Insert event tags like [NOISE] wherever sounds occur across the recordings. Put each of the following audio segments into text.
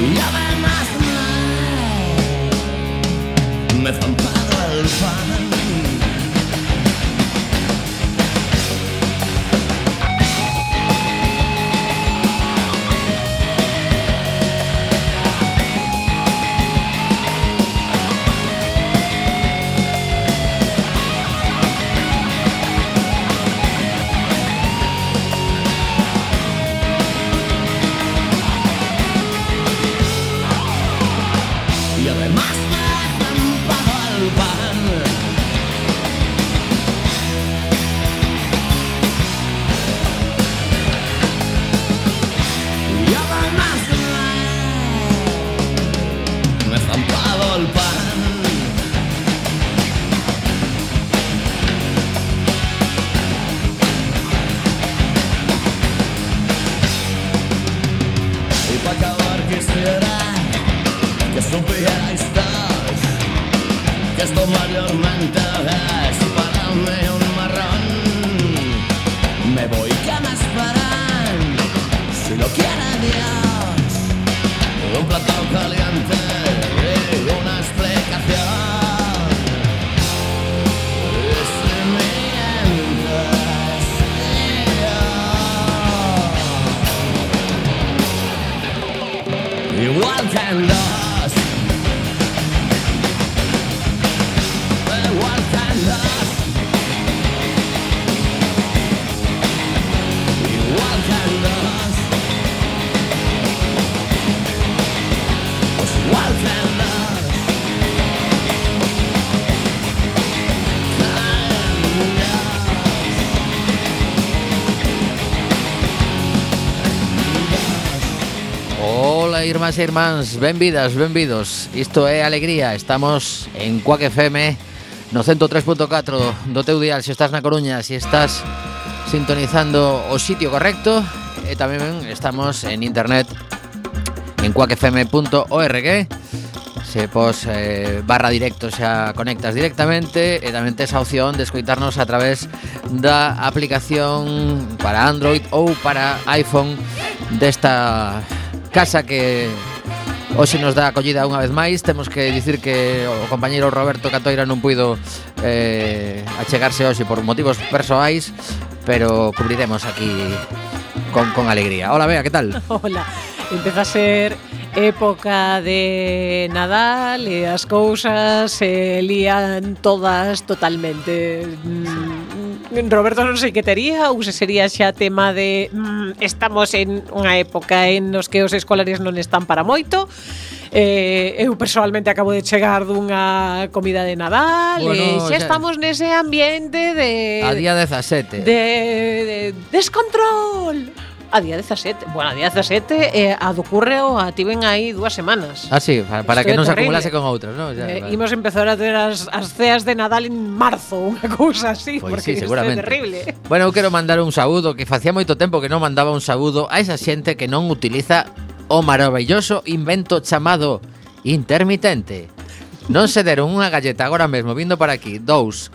Love irmás e irmáns, benvidas, benvidos. Isto é Alegría, estamos en Cuac FM No 103.4 do teu dial se estás na Coruña Se estás sintonizando o sitio correcto. E tamén estamos en internet en cuacfm.org Se pos eh, barra directo xa conectas directamente. E tamén tes a opción de escoitarnos a través da aplicación para Android ou para iPhone desta casa que Hoxe nos dá acollida unha vez máis. Temos que dicir que o compañeiro Roberto Catoira non puido eh, achegarse hoxe por motivos persoais Pero cubriremos aquí con, con alegría. Hola Bea, que tal? [LAUGHS] Hola, empeza a ser época de Nadal E as cousas se lían todas totalmente. Mm, Roberto, non sei que tería ou se sería xa tema de mm, estamos en unha época en nos que os escolares non están para moito. Eh, eu personalmente acabo de chegar dunha comida de Nadal bueno, e xa, xa estamos nese ambiente de a día 17 de, de, de descontrol a día 17. Bueno, a día 17 eh, a do curreo a tiven aí dúas semanas. Ah, sí, para, para que non se acumulase con outros, non? Ya, eh, vale. Imos empezar a ter as, as ceas de Nadal en marzo, unha cousa así, pois pues porque sí, seguramente. é terrible. Bueno, eu quero mandar un saúdo que facía moito tempo que non mandaba un saúdo a esa xente que non utiliza o maravilloso invento chamado intermitente. Non se deron unha galleta agora mesmo vindo para aquí, dous,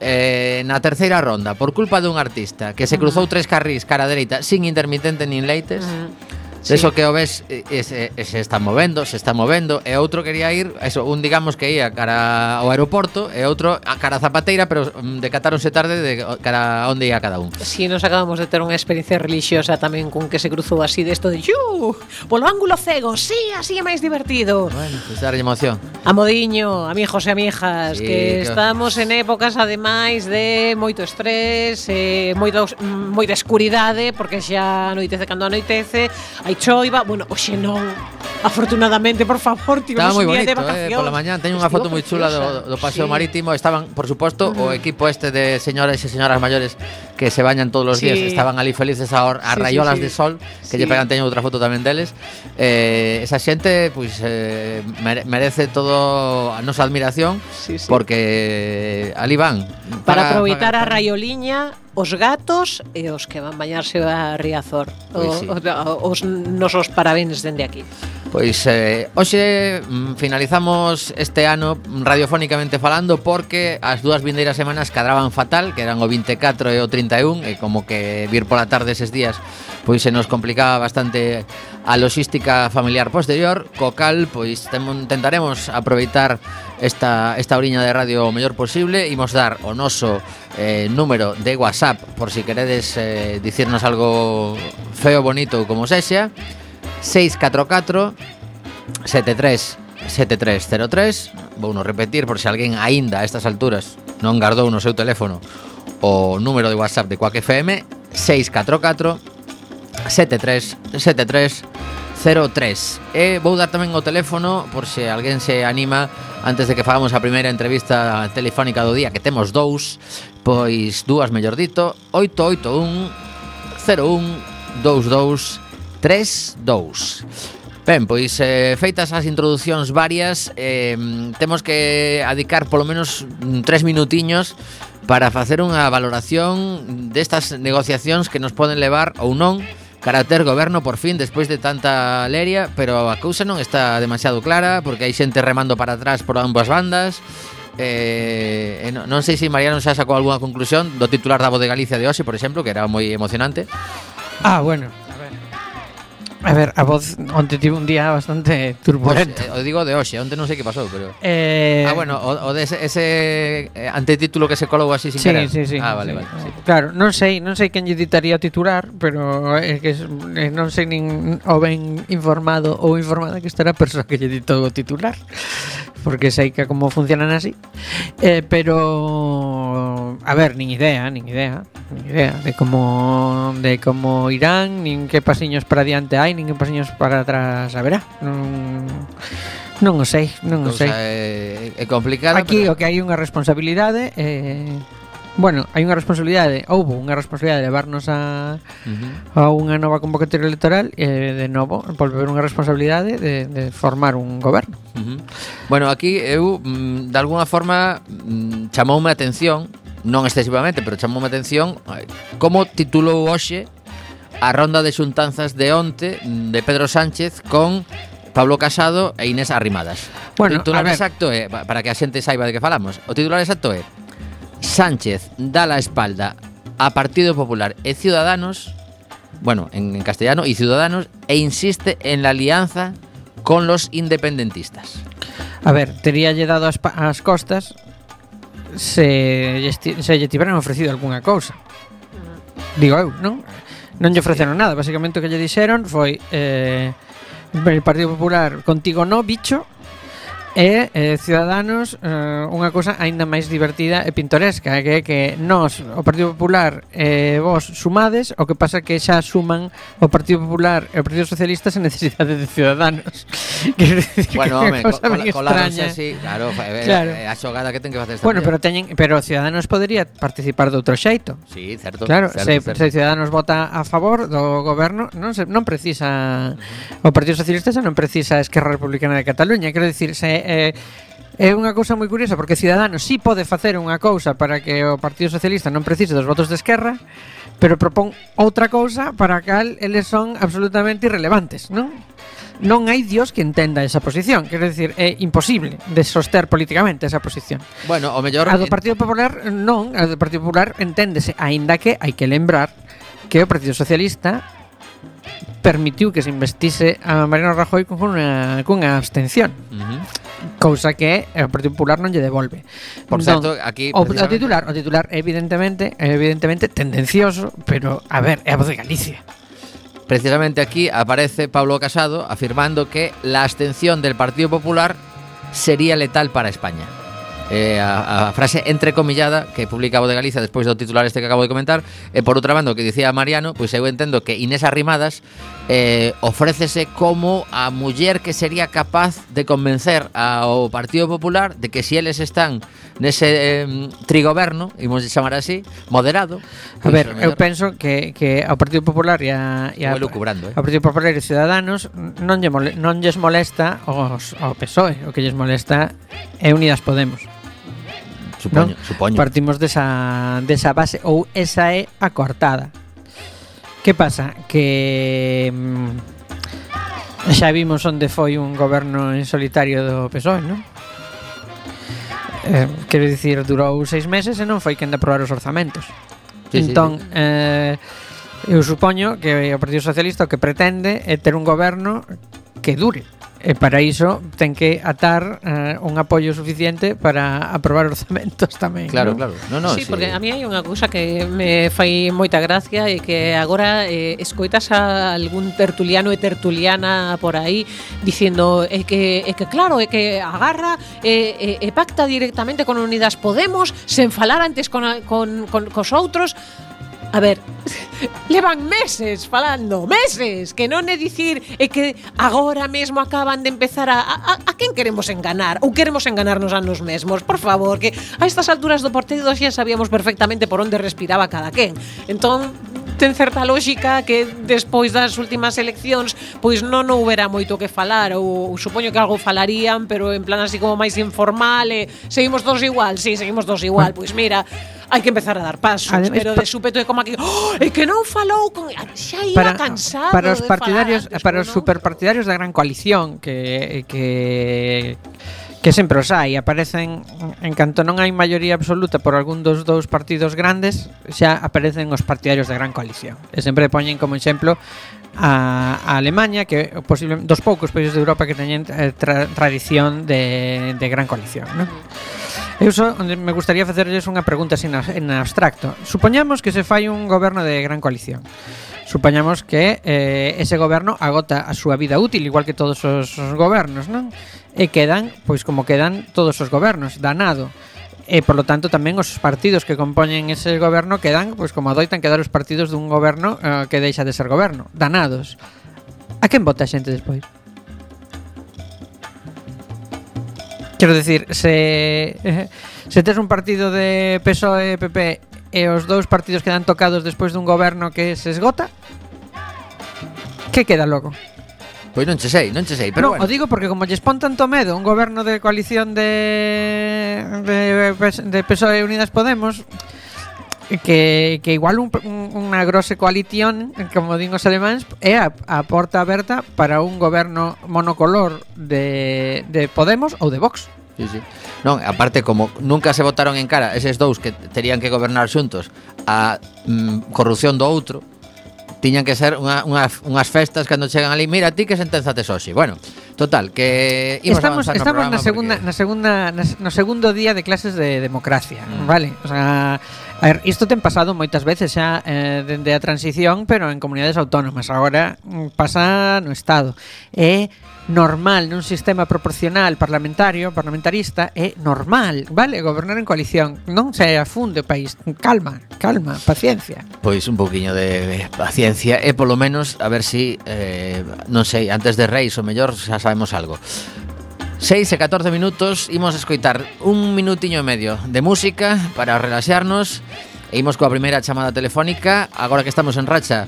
eh, na terceira ronda por culpa dun artista que se cruzou tres carrís cara dereita sin intermitente nin leites. Uh -huh Sí. Eso que o ves e, se, se está movendo, se está movendo E outro quería ir, eso, un digamos que ia cara ao aeroporto E outro a cara a Zapateira, pero mm, decatáronse tarde de cara onde ia cada un Si, sí, nos acabamos de ter unha experiencia religiosa tamén Con que se cruzou así de de ¡Yu! Polo ángulo cego, sí, así é máis divertido Bueno, pues darlle emoción A modiño, amigos e amigas sí, Que, que estamos en épocas ademais de moito estrés eh, moito, Moita escuridade, porque xa anoitece cando anoitece Hai choiva, bueno, oxe non. Afortunadamente, por favor, tivemos un día bonito, ¿eh? de vacacións. Eh, pola mañán teño unha foto moi chula do, do paseo sí. marítimo. Estaban, por suposto, o equipo este de señoras e señoras maiores que se bañan todos os sí. días, estaban ali felices a, a sí, rayolas sí, de sol, que lle pegan teño outra foto tamén deles. Eh, esa xente pois pues, eh, merece todo a nosa admiración porque ali van. Para, para aproveitar para, para. a raioliña os gatos e os que van bañarse a Riazor. O, sí. o, os nosos parabéns dende aquí. Pois eh, hoxe mm, finalizamos este ano radiofónicamente falando porque as dúas vindeiras semanas cadraban fatal, que eran o 24 e o 31, e como que vir pola tarde eses días pois se nos complicaba bastante a logística familiar posterior, co cal pois temon, tentaremos aproveitar esta, esta oriña de radio o mellor posible Imos dar o noso eh, número de WhatsApp por si queredes eh, dicirnos algo feo, bonito ou como sexa. 644 73 7303 Vou no repetir por se alguén aínda a estas alturas non gardou no seu teléfono o número de WhatsApp de Quack FM 644 73 73 03 E vou dar tamén o teléfono por se alguén se anima antes de que fagamos a primeira entrevista telefónica do día que temos dous. Pois dúas mellor dito 881 01 22 3, 2. Ben, pois eh, feitas as introducións varias eh, Temos que adicar polo menos tres minutiños Para facer unha valoración destas negociacións que nos poden levar ou non cara ter goberno por fin despois de tanta leria Pero a cousa non está demasiado clara Porque hai xente remando para atrás por ambas bandas Eh, non, non sei se Mariano xa sacou algunha conclusión do titular da Voz de Galicia de hoxe, por exemplo, que era moi emocionante. Ah, bueno, A ver, a voz onte tive un día bastante turbulento. Pues, eh, o digo de hoxe, onte non sei que pasou, pero eh... Ah, bueno, o, o de ese, ese antetítulo que se colou así sin sí, querer. Sí, sí, ah, vale, sí. vale. Sí. Claro, non sei, non sei quen lle ditaría titular, pero é que é, eh, non sei nin o ben informado ou informada que estará a persoa que lle ditou o titular porque sei que como funcionan así. Eh, pero a ver, nin idea, nin idea, nin idea de como de como irán, nin que pasiños para diante hai, nin que pasiños para atrás haberá. Non non o sei, non o sei. Sea, é, é complicado. Aquí pero... o que hai unha responsabilidade eh Bueno, hai unha responsabilidade, houbo unha responsabilidade de levarnos a, uh -huh. a unha nova convocatoria electoral e de novo volver unha responsabilidade de, de formar un goberno. Uh -huh. Bueno, aquí eu mm, de alguna forma mm, chamoume a atención, non excesivamente, pero chamoume a atención eh, como titulou hoxe a ronda de xuntanzas de onte mm, de Pedro Sánchez con Pablo Casado e Inés Arrimadas. Bueno, o titular exacto é, para que a xente saiba de que falamos, o titular exacto é Sánchez da la espalda a Partido Popular e Ciudadanos, bueno, en, en castellano, y Ciudadanos, e insiste en la alianza con los independentistas. A ver, tería lle dado as, as costas se, se lle tiveran ofrecido algunha cousa. Digo eu, non? Non lle ofreceron nada, basicamente o que lle dixeron foi eh, el Partido Popular contigo no, bicho, E, eh, Ciudadanos, eh, unha cousa aínda máis divertida e pintoresca, que é que nós, o Partido Popular, eh, vos sumades, o que pasa que xa suman o Partido Popular e o Partido Socialista sen necesidade de Ciudadanos. [LAUGHS] que, bueno, home, co coláronse así, claro, é, eh, claro. É a xogada que ten que facer. Bueno, pero teñen, pero Ciudadanos podería participar de outro xeito. Sí, certo. Claro, certo, se, certo. se Ciudadanos vota a favor do goberno, non se, non precisa o Partido Socialista xa non precisa Esquerra Republicana de Cataluña, quero dicir, se eh, É unha cousa moi curiosa porque Ciudadanos si sí pode facer unha cousa para que o Partido Socialista non precise dos votos de Esquerra, pero propón outra cousa para a cal eles son absolutamente irrelevantes, non? Non hai Dios que entenda esa posición, quero decir, é imposible de soster políticamente esa posición. Bueno, o mellor a do Partido Popular non, a do Partido Popular enténdese, aínda que hai que lembrar que o Partido Socialista permitiu que se investise a Mariano Rajoy cunha, cunha abstención. Uh -huh. Cousa que o Partido Popular non lle devolve Por certo, aquí o, titular o titular evidentemente evidentemente tendencioso pero a ver é a voz de Galicia. Precisamente aquí aparece Pablo Casado afirmando que la abstención del Partido Popular sería letal para España. eh, a, a frase entrecomillada que publica Voz de Galicia despois do titular este que acabo de comentar e por outra banda o que dicía Mariano pois eu entendo que Inés Arrimadas eh, ofrécese como a muller que sería capaz de convencer ao Partido Popular de que si eles están nese eh, trigoberno, imos de chamar así, moderado. A pois ver, eu penso que, que ao Partido Popular e, a, e a, lucubrando, eh? ao Partido Popular e Ciudadanos non, lle mole, non lles molesta os, ao PSOE, o que lles molesta é Unidas Podemos. Supoño, non? supoño. Partimos desa, desa base ou esa é a coartada. Que pasa? Que mm, xa vimos onde foi un goberno en solitario do PSOE, non? Eh, quero dicir, durou seis meses e non foi quen de aprobar os orzamentos. Sí, entón, sí, sí. Eh, eu supoño que o Partido Socialista o que pretende é ter un goberno que dure. E para iso ten que atar eh, un apoio suficiente para aprobar [LAUGHS] orzamentos tamén. Claro, ¿no? claro. No, no, sí, sí, porque a mí hai unha cousa que me fai moita gracia e que agora eh, escoitas a algún tertuliano e tertuliana por aí dicindo é que, é que claro, é que agarra e, e, e pacta directamente con Unidas Podemos sen falar antes con, con, con, cos outros A ver, [LAUGHS] levan meses falando, meses, que non é dicir é eh, que agora mesmo acaban de empezar a, a, a quen queremos enganar ou queremos enganarnos a nos mesmos, por favor, que a estas alturas do partido xa sabíamos perfectamente por onde respiraba cada quen. Entón, ten certa lógica que despois das últimas eleccións pois non houbera moito que falar. Ou, ou supoño que algo falarían, pero en plan así como máis informal, e, seguimos dos igual, sí, seguimos dos igual, pois mira, hai que empezar a dar pasos, Además, pero de súpeto é como aquí, oh, é que non falou con ah, xa iba para, cansado para os partidarios, falar antes, para os superpartidarios da gran coalición que que que sempre os hai, aparecen en canto non hai maioría absoluta por algún dos dous partidos grandes, xa aparecen os partidarios da gran coalición. E sempre poñen como exemplo a, a Alemanha, que posible dos poucos países de Europa que teñen eh, tra, tradición de, de gran coalición, non? Eu só me gustaría facerlles unha pregunta sin en abstracto. Supoñamos que se fai un goberno de gran coalición supoñamos que eh, ese goberno agota a súa vida útil igual que todos os, os gobernos, non? E quedan, pois como quedan todos os gobernos, danado e polo tanto tamén os partidos que compoñen ese goberno quedan, pois como adoitan quedar os partidos dun goberno eh, que deixa de ser goberno, danados. A quen vota a xente despois? Quero decir, se [LAUGHS] se tes un partido de PSOE, PP e os dous partidos quedan tocados despois dun goberno que se esgota, que queda logo? Pois non che sei, non che sei, pero no, bueno. o digo porque como lles pon tanto medo un goberno de coalición de de, de PSOE e Unidas Podemos que, que igual un, un, unha grosse coalición, como din os alemáns, é a, a porta aberta para un goberno monocolor de, de Podemos ou de Vox. Sí, sí. Non, aparte como nunca se votaron en cara eses dous que terían que gobernar xuntos a mm, corrupción do outro, tiñan que ser unha, unha, unhas festas cando chegan ali, mira ti que sentenza te. Bueno, total, que imos estamos no estamos na segunda porque... na segunda no segundo día de clases de democracia, mm. vale? O sea, A ver, isto ten pasado moitas veces xa eh, dende a transición, pero en comunidades autónomas. Agora mm, pasa no Estado. E eh, normal nun sistema proporcional parlamentario, parlamentarista, é normal, vale? Gobernar en coalición. Non se afunde o país. Calma, calma, paciencia. Pois un poquinho de paciencia e polo menos a ver si, eh, non sei, antes de Reis o mellor xa sabemos algo. 6 e 14 minutos imos escoitar un minutiño e medio de música para relaxarnos e imos coa primeira chamada telefónica agora que estamos en racha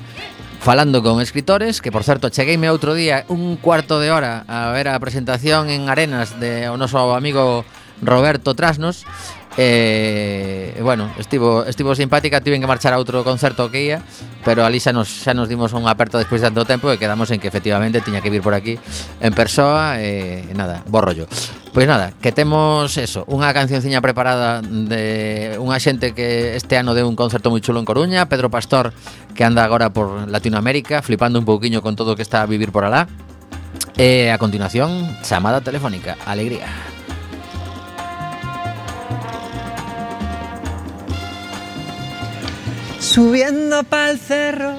falando con escritores, que por certo chegueime outro día un cuarto de hora a ver a presentación en Arenas de o noso amigo Roberto Trasnos. E, eh, bueno, estivo estivo simpática, tiven que marchar a outro concerto que ia, pero ali xa nos xa nos dimos un aperto despois de tanto tempo e quedamos en que efectivamente tiña que vir por aquí en persoa e eh, nada, bo rollo. Pois nada, que temos eso, unha cancionciña preparada de unha xente que este ano deu un concerto moi chulo en Coruña, Pedro Pastor, que anda agora por Latinoamérica, flipando un pouquiño con todo o que está a vivir por alá. E a continuación, chamada telefónica, Alegría. Subiendo pa'l cerro,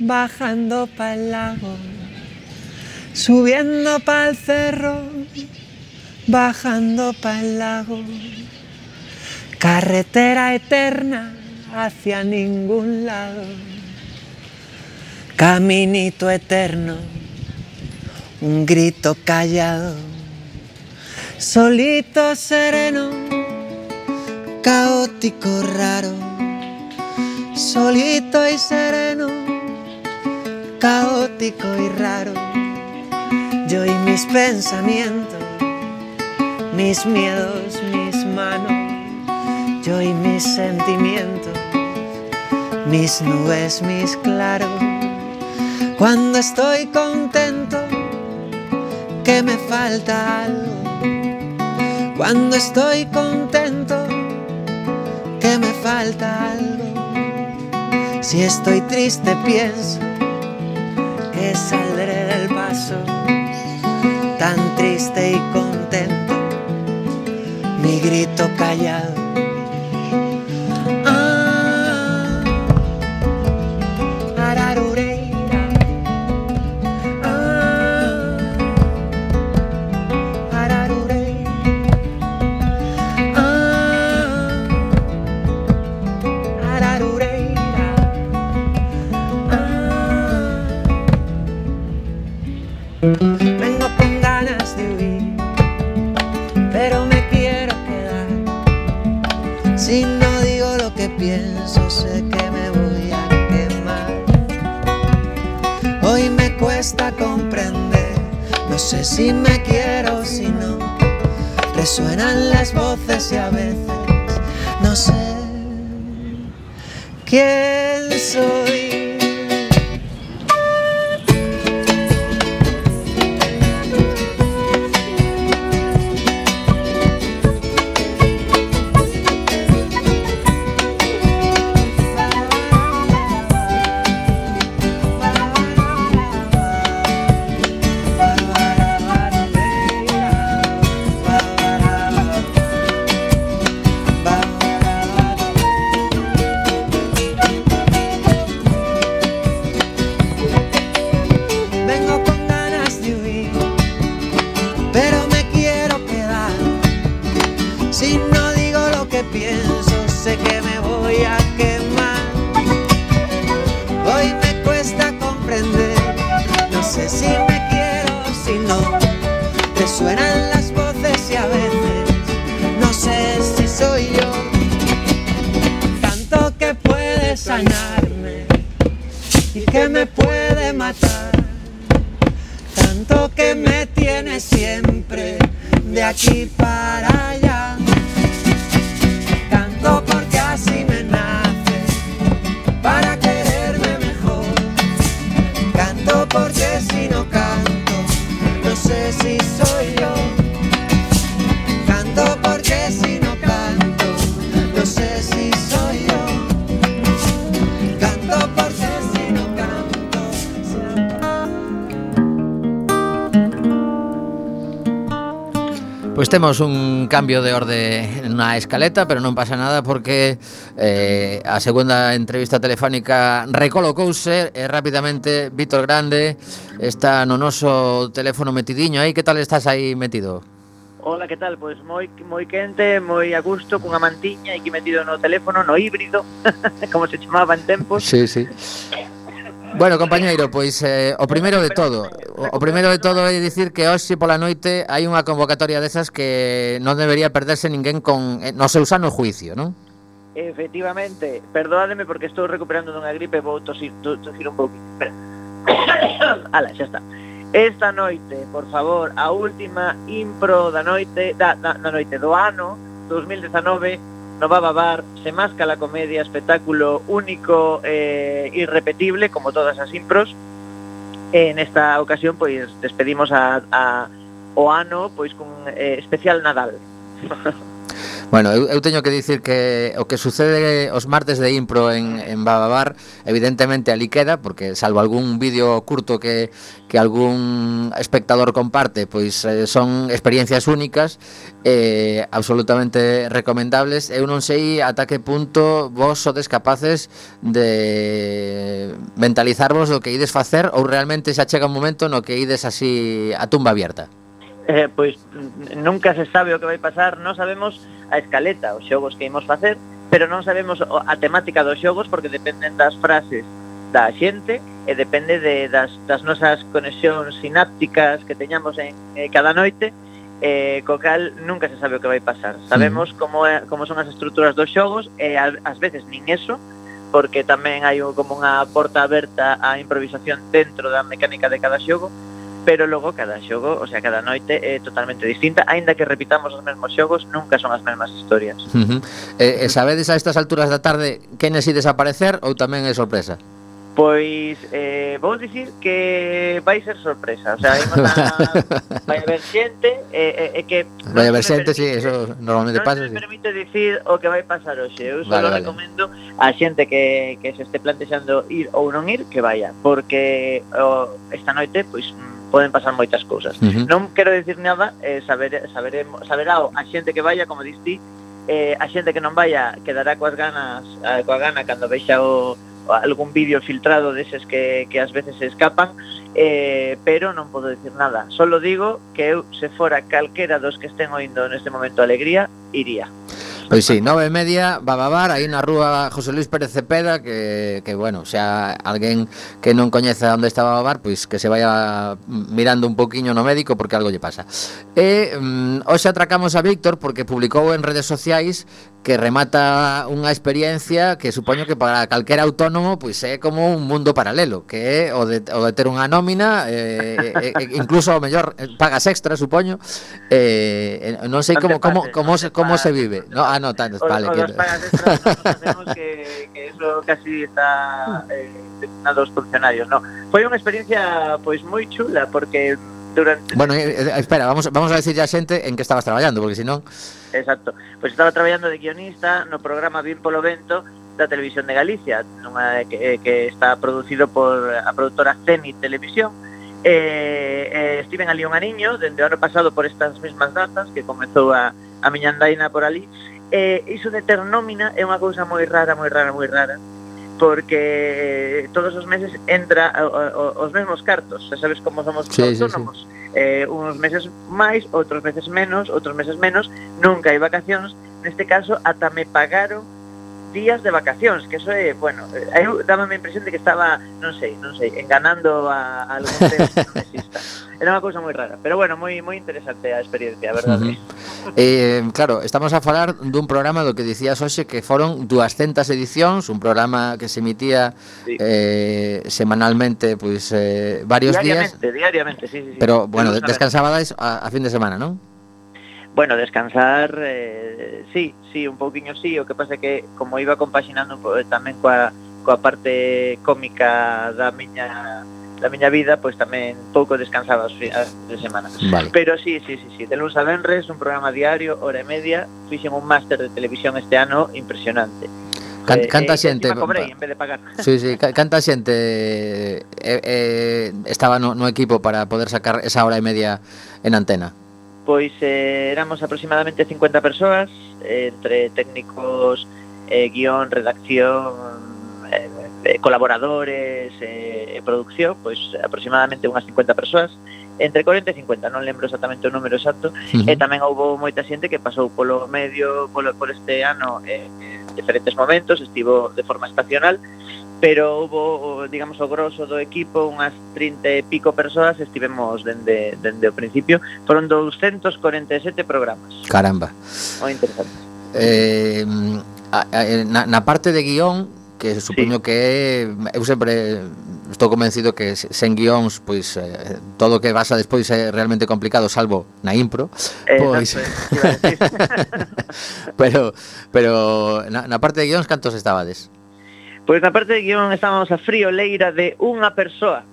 bajando pa'l lago. Subiendo pa'l cerro, bajando pa'l lago. Carretera eterna hacia ningún lado. Caminito eterno, un grito callado. Solito sereno, caótico raro solito y sereno, caótico y raro. Yo y mis pensamientos, mis miedos, mis manos, yo y mis sentimientos, mis nubes, mis claros. Cuando estoy contento, que me falta algo. Cuando estoy contento, que me falta algo. Si estoy triste pienso que saldré del paso, tan triste y contento, mi grito callado. temos un cambio de orde na escaleta, pero non pasa nada porque eh, a segunda entrevista telefónica recolocouse e rapidamente Víctor Grande está no noso teléfono metidiño aí. Que tal estás aí metido? Hola, que tal? Pois moi moi quente, moi a gusto, cunha mantiña e que metido no teléfono, no híbrido, [LAUGHS] como se chamaba en tempos. Sí, sí. Bueno, compañeiro, pois eh, o primeiro de todo O primeiro de todo é dicir que hoxe pola noite hai unha convocatoria desas que non debería perderse ninguén con eh, no seu sano juicio, non? Efectivamente, perdóademe porque estou recuperando dunha gripe vou tosir, tosir un pouquinho Espera. [COUGHS] Ala, xa está. Esta noite, por favor, a última impro da noite da, da, da noite do ano 2019 no Baba Bar se masca la comedia, espectáculo único eh, irrepetible como todas as impros. En esta ocasión, pois despedimos a, a o ano pois con eh, especial Nadal. [LAUGHS] Bueno, eu, eu teño que dicir que o que sucede os martes de impro en, en Bababar Evidentemente ali queda, porque salvo algún vídeo curto que, que algún espectador comparte Pois eh, son experiencias únicas, eh, absolutamente recomendables. Eu non sei ata que punto vos sodes capaces de mentalizarvos do que ides facer Ou realmente xa chega un momento no que ides así a tumba abierta eh, pois nunca se sabe o que vai pasar, non sabemos a escaleta, os xogos que imos facer, pero non sabemos a temática dos xogos porque dependen das frases da xente e depende de, das, das nosas conexións sinápticas que teñamos en, eh, cada noite eh, co cal nunca se sabe o que vai pasar. Sabemos mm. como, é, como son as estruturas dos xogos e ás veces nin eso, porque tamén hai como unha porta aberta á improvisación dentro da mecánica de cada xogo, pero logo cada xogo, o sea, cada noite é totalmente distinta, aínda que repitamos os mesmos xogos, nunca son as mesmas historias. Uh -huh. eh, sabedes a estas alturas da tarde quen si desaparecer ou tamén é sorpresa? Pois eh, vou dicir que vai ser sorpresa O sea, a, [LAUGHS] vai haber xente eh, eh, que Vai haber xente, si, eso normalmente non pasa Non me sí. permite dicir o que vai pasar hoxe Eu só vale. recomendo a xente que, que se este plantexando ir ou non ir Que vaya, porque oh, esta noite, pois, poden pasar moitas cousas. Uh -huh. Non quero dicir nada, eh, saber, saberemos, saberá a xente que vaya, como diste, eh, a xente que non vaya quedará coas ganas, eh, coa gana cando vexa o, algún vídeo filtrado deses que, que ás veces se escapan eh, pero non podo dicir nada solo digo que eu se fora calquera dos que estén oindo neste momento alegría, iría Pois sí, nove e media, Bababar, aí na rúa José Luis Pérez Cepeda, que, que bueno, xa alguén que non coñeza onde está Bababar, pois que se vaya mirando un poquinho no médico porque algo lle pasa. E mm, hoxe atracamos a Víctor porque publicou en redes sociais que remata unha experiencia que supoño que para calquera autónomo pois é como un mundo paralelo, que é o de, o de ter unha nómina, eh, eh, incluso o mellor pagas extra, supoño. Eh, non sei como como como se como se vive. No, ah, no, tanto, vale, que pagas extra, [LAUGHS] sabemos que que eso casi está eh, aos funcionarios, no. Foi unha experiencia pois moi chula porque durante Bueno, eh, eh, espera, vamos vamos a decir ya xente en que estabas traballando, porque senón non Exacto. Pois estaba traballando de guionista no programa Vir polo vento da Televisión de Galicia, nunha eh, que, eh, que está producido por a produtora Zenit Televisión. Eh, eh, estiven ali un aniño dende o ano pasado por estas mesmas datas que comezou a, a miña andaina por ali eh, iso de ter nómina é unha cousa moi rara, moi rara, moi rara porque eh, todos os meses entra o, o, os mesmos cartos, xa sabes como somos sí, autónomos. Sí, sí eh, uns meses máis, outros meses menos, outros meses menos, nunca hai vacacións, neste caso ata me pagaron días de vacacións, que eso é, bueno, eh, eu daba a impresión de que estaba, non sei, non sei, enganando a, a algún tema que non exista. [LAUGHS] Era unha cousa moi rara, pero bueno, moi moi interesante a experiencia, a verdade. Uh -huh. eh, claro, estamos a falar dun programa do que dicías hoxe que foron 200 edicións, un programa que se emitía sí. eh, semanalmente, pois pues, eh, varios diariamente, días. Diariamente, diariamente, sí, sí, sí. Pero bueno, descansabades a, a fin de semana, non? Bueno, descansar, eh, sí, sí, un pouquiño sí, o que pasa que como iba compaxinando tamén coa, coa parte cómica da miña da miña vida, pois tamén pouco descansaba as de semana. Vale. Pero sí, sí, sí, sí, de lunes a venres, un programa diario, hora e media, fixen un máster de televisión este ano impresionante. Can, eh, canta eh, xente cobrei, en vez de pagar. [LAUGHS] Sí, sí, canta xente eh, eh, estaba no, no equipo para poder sacar esa hora e media en antena pois eh, éramos aproximadamente 50 persoas, eh, entre técnicos, eh, guión, redacción, eh, eh colaboradores eh, e eh, producción, pois aproximadamente unhas 50 persoas, entre 40 e 50, non lembro exactamente o número exacto, uh -huh. e tamén houve moita xente que pasou polo medio, polo, por este ano, eh, en diferentes momentos, estivo de forma estacional, pero houve, digamos, o grosso do equipo, unhas 30 e pico persoas, estivemos dende, dende o principio, foron 247 programas. Caramba. Moi interesante. Eh, eh, na, na parte de guión, que supoño sí. que eu sempre estou convencido que sen guións pois eh, todo o que vas a despois é realmente complicado salvo na impro eh, pois [LAUGHS] pero pero na, na parte de guións cantos estabades? Pois na parte de guión estábamos a frío leira de unha persoa.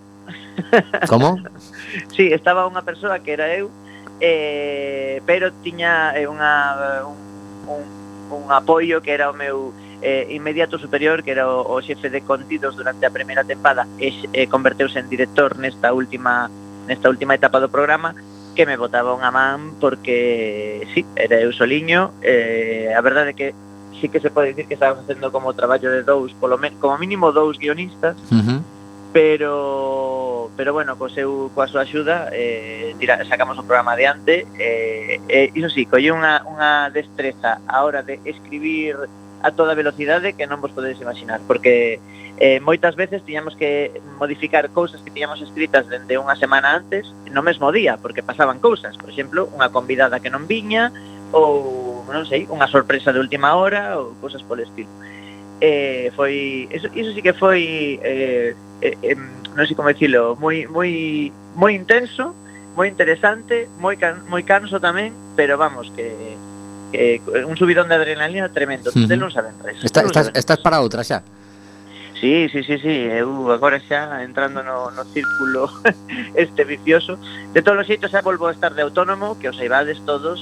[LAUGHS] Como? sí, estaba unha persoa que era eu, eh, pero tiña eh, unha, un, un, un apoio que era o meu eh, inmediato superior, que era o, o xefe de contidos durante a primeira tempada, e eh, converteuse en director nesta última nesta última etapa do programa, que me botaba unha man porque, sí, era eu soliño, eh, a verdade é que sí que se pode dicir que estaba facendo como traballo de dous, polo men, como mínimo dous guionistas, uh -huh. pero pero bueno, co seu, coa súa axuda eh, tira, sacamos o programa adiante eh, eh, iso sí, colle unha, unha destreza a hora de escribir a toda velocidade que non vos podedes imaginar porque eh, moitas veces tiñamos que modificar cousas que tiñamos escritas dende unha semana antes no mesmo día porque pasaban cousas por exemplo, unha convidada que non viña ou non sei, unha sorpresa de última hora ou cosas polo estilo. Eh, foi, eso, iso sí que foi eh, eh, eh, non sei como dicilo, moi moi moi intenso, moi interesante, moi can, moi canso tamén, pero vamos que que un subidón de adrenalina tremendo, uh -huh. non saben res. Está, non estás, saben estás para outra xa. Sí, sí, sí, sí, eu agora xa entrando no, no círculo [LAUGHS] este vicioso. De todos os xeitos xa volvo a estar de autónomo, que os saibades todos,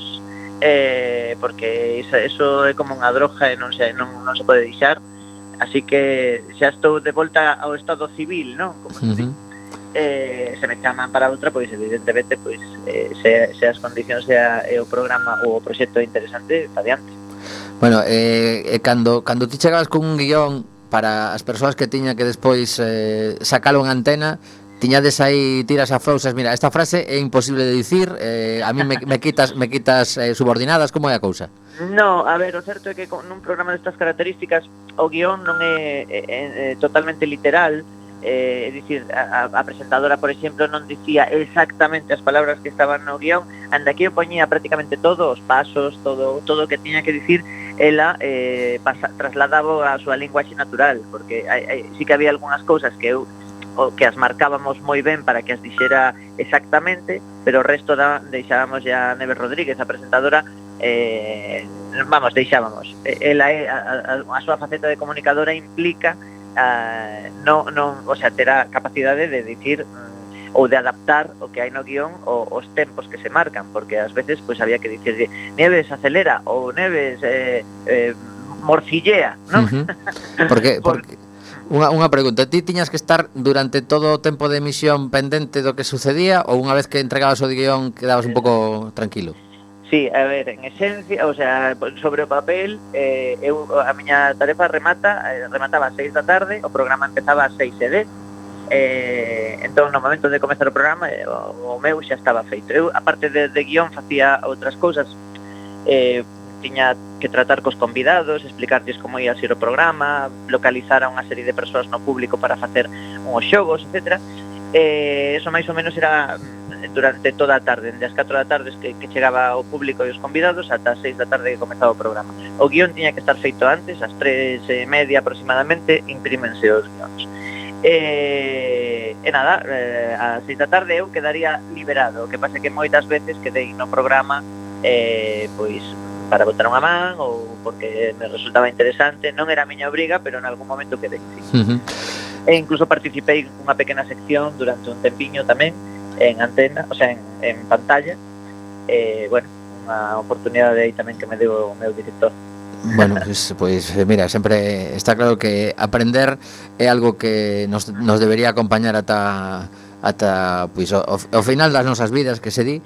eh, porque iso, eso é como unha droga e non se, non, non se pode deixar. Así que xa estou de volta ao estado civil non? Como uh -huh. Eh, se me chaman para outra pois evidentemente pois, eh, se, se as condicións sea, e o programa ou o proxecto interesante para diante. Bueno, eh, eh, cando, cando ti chegabas cun guión para as persoas que tiña que despois eh, sacalo en antena, Tiñades aí tiras a frousas, mira, esta frase é imposible de dicir, eh, a mí me, me quitas me quitas eh, subordinadas, como é a cousa? No, a ver, o certo é que con un programa destas características o guión non é, é, é totalmente literal, eh, é dicir, a, a presentadora, por exemplo, non dicía exactamente as palabras que estaban no guión, anda que eu poñía prácticamente todos os pasos, todo todo o que tiña que dicir, ela eh, pasa, trasladaba a súa linguaxe natural, porque hai, hai, sí que había algunhas cousas que eu o que as marcábamos moi ben para que as dixera exactamente, pero o resto da, deixábamos ya a Neves Rodríguez, a presentadora, eh, vamos, deixábamos. Ela é, a, a, a súa faceta de comunicadora implica ah, a, non, non, o sea, ter a capacidade de dicir mm, ou de adaptar o que hai no guión o, os tempos que se marcan, porque ás veces pois había que dicir Neves acelera ou Neves eh, eh, morcillea, non? Uh -huh. Porque, [LAUGHS] porque... porque Unha, unha pregunta, ti tiñas que estar durante todo o tempo de emisión pendente do que sucedía ou unha vez que entregabas o guión quedabas un pouco tranquilo? Sí, a ver, en esencia, o sea, sobre o papel, eh, eu, a miña tarefa remata, eh, remataba a seis da tarde, o programa empezaba a seis e dez, eh, entón no momento de comezar o programa eh, o, o meu xa estaba feito eu aparte de, de guión facía outras cousas eh, tiña que tratar cos convidados, explicarlles como ia ser o programa, localizar a unha serie de persoas no público para facer uns xogos, etc. Eh, eso máis ou menos era durante toda a tarde, desde as 4 da tarde que, que chegaba o público e os convidados ata as 6 da tarde que comezaba o programa. O guión tiña que estar feito antes, ás 3 e media aproximadamente, imprímense os guións. E, e nada, eh, a 6 da tarde eu quedaría liberado, o que pasa que moitas veces quedei no programa eh, pois para botar unha man ou porque me resultaba interesante non era a miña obriga pero en algún momento quedei sí. uh -huh. e incluso participei unha pequena sección durante un tempiño tamén en antena, o sea, en, en pantalla eh, bueno, unha oportunidade aí tamén que me deu o meu director Bueno, pues, pues mira, sempre está claro que aprender é algo que nos, nos debería acompañar ata ata pois, pues, o, o final das nosas vidas que se di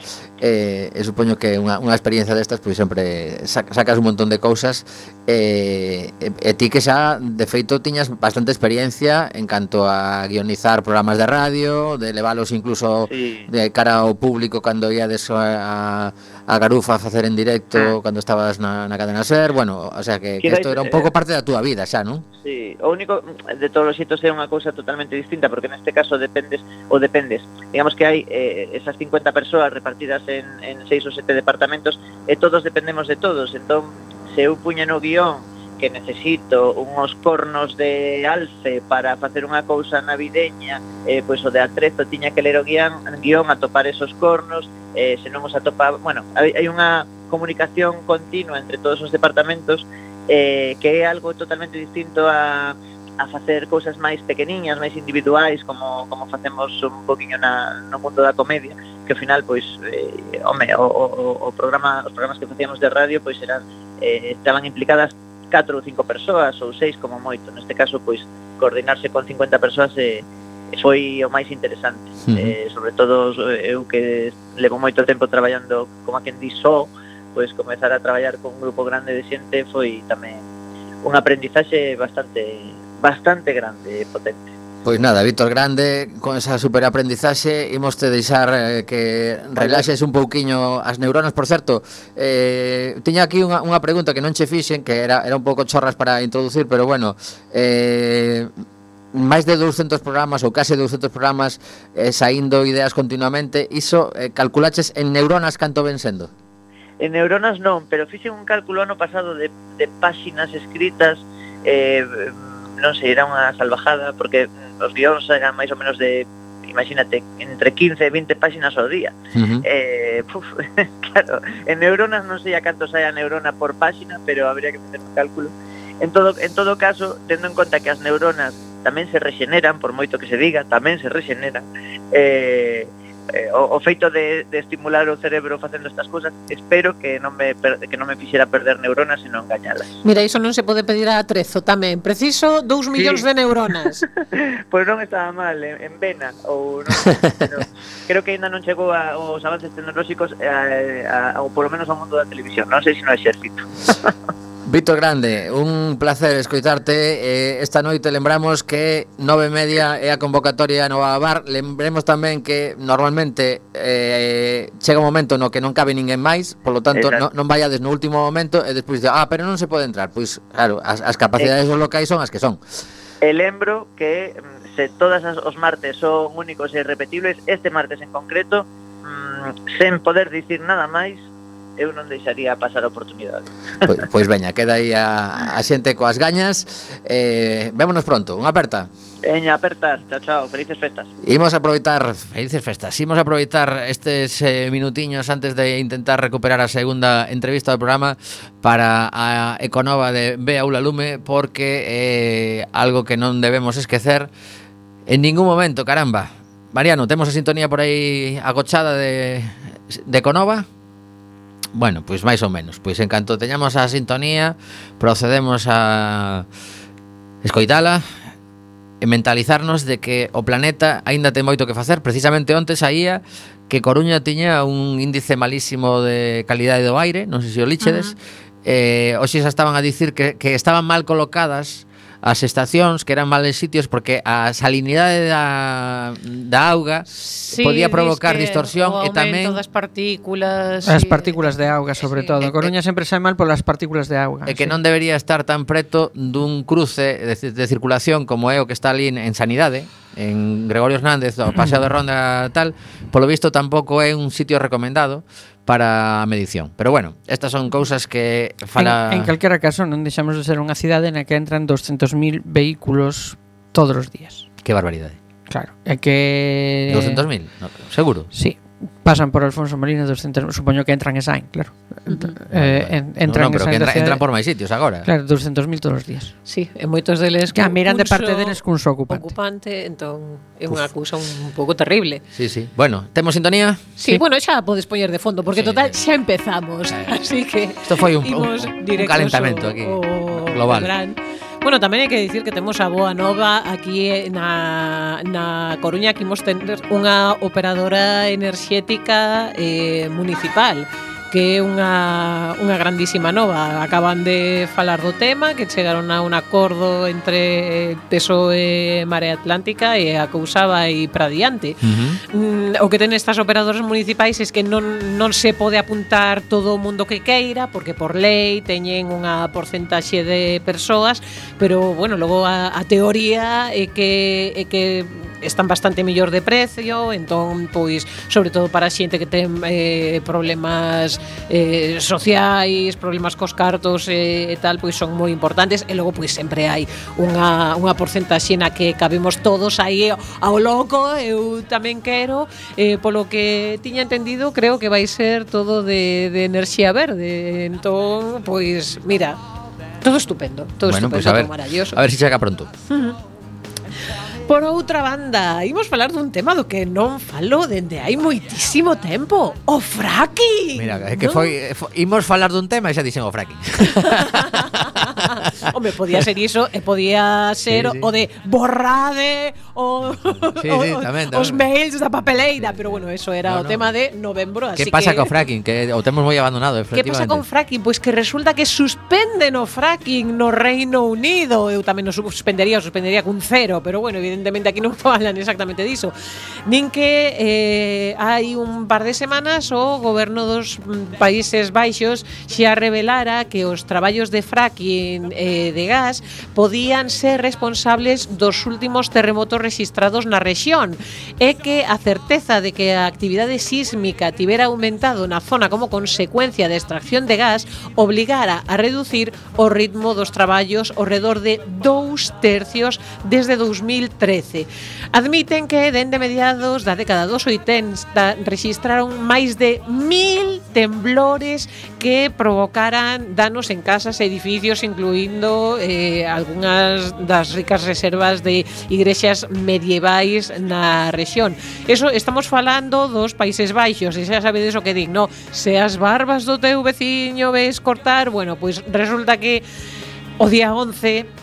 eh, e supoño que unha, unha experiencia destas pois sempre sacas un montón de cousas eh, e, e ti que xa de feito tiñas bastante experiencia en canto a guionizar programas de radio, de leválos incluso sí. de cara ao público cando iades a, a Garufa a facer en directo ah. cando estabas na, na cadena SER, bueno, o sea que, que isto era un pouco parte da túa vida xa, non? Sí, o único de todos os xeitos é unha cousa totalmente distinta porque neste caso dependes ou dependes. Digamos que hai eh, esas 50 persoas repartidas en en, en seis ou sete departamentos e todos dependemos de todos. Entón, se eu puña no guión que necesito unhos cornos de alce para facer unha cousa navideña, eh, pois o de atrezo tiña que ler o guión, guión atopar esos cornos, eh, se non os atopaba... Bueno, hai, hai unha comunicación continua entre todos os departamentos eh, que é algo totalmente distinto a, a facer cousas máis pequeniñas, máis individuais, como, como facemos un poquinho na, no mundo da comedia, que ao final, pois, eh, home, o, o, o programa, os programas que facíamos de radio, pois, eran, eh, estaban implicadas 4 ou 5 persoas, ou 6 como moito. Neste caso, pois, coordinarse con 50 persoas eh, foi o máis interesante. Uh -huh. eh, sobre todo, eu que levo moito tempo traballando como a quen di só, pois, comezar a traballar con un grupo grande de xente foi tamén un aprendizaxe bastante bastante grande e potente. Pois nada, Víctor Grande, con esa superaprendizaxe imos te deixar eh, que relaxes un pouquiño as neuronas, por certo. Eh, tiña aquí unha, unha pregunta que non che fixen, que era, era un pouco chorras para introducir, pero bueno, eh, máis de 200 programas ou case 200 programas eh, saindo ideas continuamente, iso eh, calculaches en neuronas canto ven sendo? En neuronas non, pero fixen un cálculo ano pasado de, de páxinas escritas eh, non sei, era unha salvajada porque mm, os guións eran máis ou menos de imagínate, entre 15 e 20 páxinas ao día. Uh -huh. eh, puf, [LAUGHS] claro, en neuronas non sei a canto sai a neurona por páxina, pero habría que facer un cálculo. En todo, en todo caso, tendo en conta que as neuronas tamén se rexeneran, por moito que se diga, tamén se rexeneran, eh, eh, o, o feito de, de estimular o cerebro facendo estas cousas, espero que non me per, que non me fixera perder neuronas e non engañalas. Mira, iso non se pode pedir a Trezo tamén. Preciso 2 millóns sí. de neuronas. [LAUGHS] pois pues non estaba mal en, en vena ou non, pero [LAUGHS] creo que ainda non chegou a, os avances tecnolóxicos eh, a, a, a, ou polo menos ao mundo da televisión. Non sei se no exército. [LAUGHS] Víctor Grande, un placer escoitarte. Eh, esta noite lembramos que nove media é a convocatoria no Bar. Lembremos tamén que normalmente eh, chega un momento no que non cabe ninguén máis, polo tanto no, non vayades no último momento e despois de, ah, pero non se pode entrar. Pois claro, as, as capacidades dos locais son as que son. E lembro que mm, se todas as, os martes son únicos e irrepetibles, este martes en concreto, mmm, sen poder dicir nada máis, eu non deixaría pasar a oportunidade. Pois, pois veña, queda aí a, a xente coas gañas. Eh, vémonos pronto, unha aperta. Veña, apertas, chao, chao, felices festas. Imos a aproveitar, felices festas, imos a aproveitar estes eh, minutiños antes de intentar recuperar a segunda entrevista do programa para a Econova de Bea Ula Lume, porque eh, algo que non debemos esquecer en ningún momento, caramba. Mariano, temos a sintonía por aí agochada de, de Econova? Bueno, pois máis ou menos. Pois en canto teñamos a sintonía, procedemos a escoitala e mentalizarnos de que o planeta aínda ten moito que facer. Precisamente onte saía que Coruña tiña un índice malísimo de calidade do aire, non sei se o líchedes, uh -huh. eh, hoxe xa estaban a dicir que, que estaban mal colocadas as estacións que eran males sitios porque a salinidade da, da auga sí, podía provocar distorsión e tamén das partículas as partículas de auga sobre sí, todo. A Coruña e, sempre sai mal polas partículas de auga. E que sí. non debería estar tan preto dun cruce de, de circulación como é o que está ali en, en Sanidade en Gregorio Hernández, o Paseo de Ronda tal, polo visto tampouco é un sitio recomendado para a medición. Pero bueno, estas son cousas que fala... En, en calquera caso, non deixamos de ser unha cidade na que entran 200.000 vehículos todos os días. Que barbaridade. Claro, é que... 200.000, no, seguro. Sí, pasan por Alfonso Molina dos centros, supoño que entran e saen, claro. Uh -huh. eh, en, entran no, no, pero que entra, entran por máis sitios agora. Claro, 200.000 todos os días. Sí, e moitos deles que miran de parte deles cun só ocupante. Ocupante, entón é unha acusa un pouco terrible. Sí, sí. Bueno, temos sintonía? Sí, sí. bueno, xa podes poñer de fondo porque sí, total sí. xa empezamos, eh. [LAUGHS] así que Isto foi un, un, un, calentamento o, aquí o global. Gran. Bueno, tamén hai que dicir que temos a Boa Nova aquí na, na Coruña que imos tener unha operadora enerxética eh, municipal que é unha, unha grandísima nova. Acaban de falar do tema, que chegaron a un acordo entre eh, PSOE e Marea Atlántica e a cousa vai para diante. Uh -huh. Mm, o que ten estas operadoras municipais é que non, non se pode apuntar todo o mundo que queira, porque por lei teñen unha porcentaxe de persoas, pero, bueno, logo a, a teoría é que, é que están bastante mellor de precio, entón pois sobre todo para a xente que ten eh, problemas eh, sociais, problemas cos cartos eh, e tal, pois son moi importantes e logo pois sempre hai unha, unha porcentaxe na que cabemos todos aí ao loco, eu tamén quero eh, polo que tiña entendido creo que vai ser todo de, de enerxía verde, entón pois mira, todo estupendo, todo bueno, estupendo, pues a ver, todo maravilloso. A ver si chega pronto. Uh -huh. Por outra banda, imos falar dun tema do que non falo dende hai moitísimo tempo O fracking Mira, é que foi, eh, foi imos falar dun tema e xa dixen o fracking [LAUGHS] Home, podía ser iso e podía ser sí, sí. o de borrade o, sí, sí, o tamén, tamén. os mails da papeleira, sí, pero bueno, eso era no, o no. tema de novembro, así que pasa que... co fracking? Que o temos moi abandonado, Que pasa con fracking? Pois pues que resulta que suspenden o fracking no Reino Unido. Eu tamén o suspendería, o suspendería cun cero, pero bueno, evidentemente evidentemente aquí non falan [LAUGHS] exactamente diso, nin que eh, hai un par de semanas o goberno dos mm, Países Baixos xa revelara que os traballos de fracking eh, de gas podían ser responsables dos últimos terremotos registrados na rexión. E que a certeza de que a actividade sísmica tivera aumentado na zona como consecuencia da extracción de gas obligara a reducir o ritmo dos traballos ao redor de dous tercios desde 2013 13. Admiten que dende mediados da década dos 80 registraron máis de mil temblores que provocaran danos en casas e edificios, incluindo eh, algunhas das ricas reservas de igrexas medievais na rexión. Eso estamos falando dos Países Baixos, e xa sabedes o que digo, no? Se as barbas do teu veciño ves cortar, bueno, pois resulta que o día 11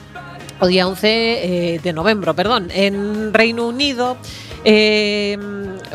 o día 11 eh, de novembro, perdón, en Reino Unido eh,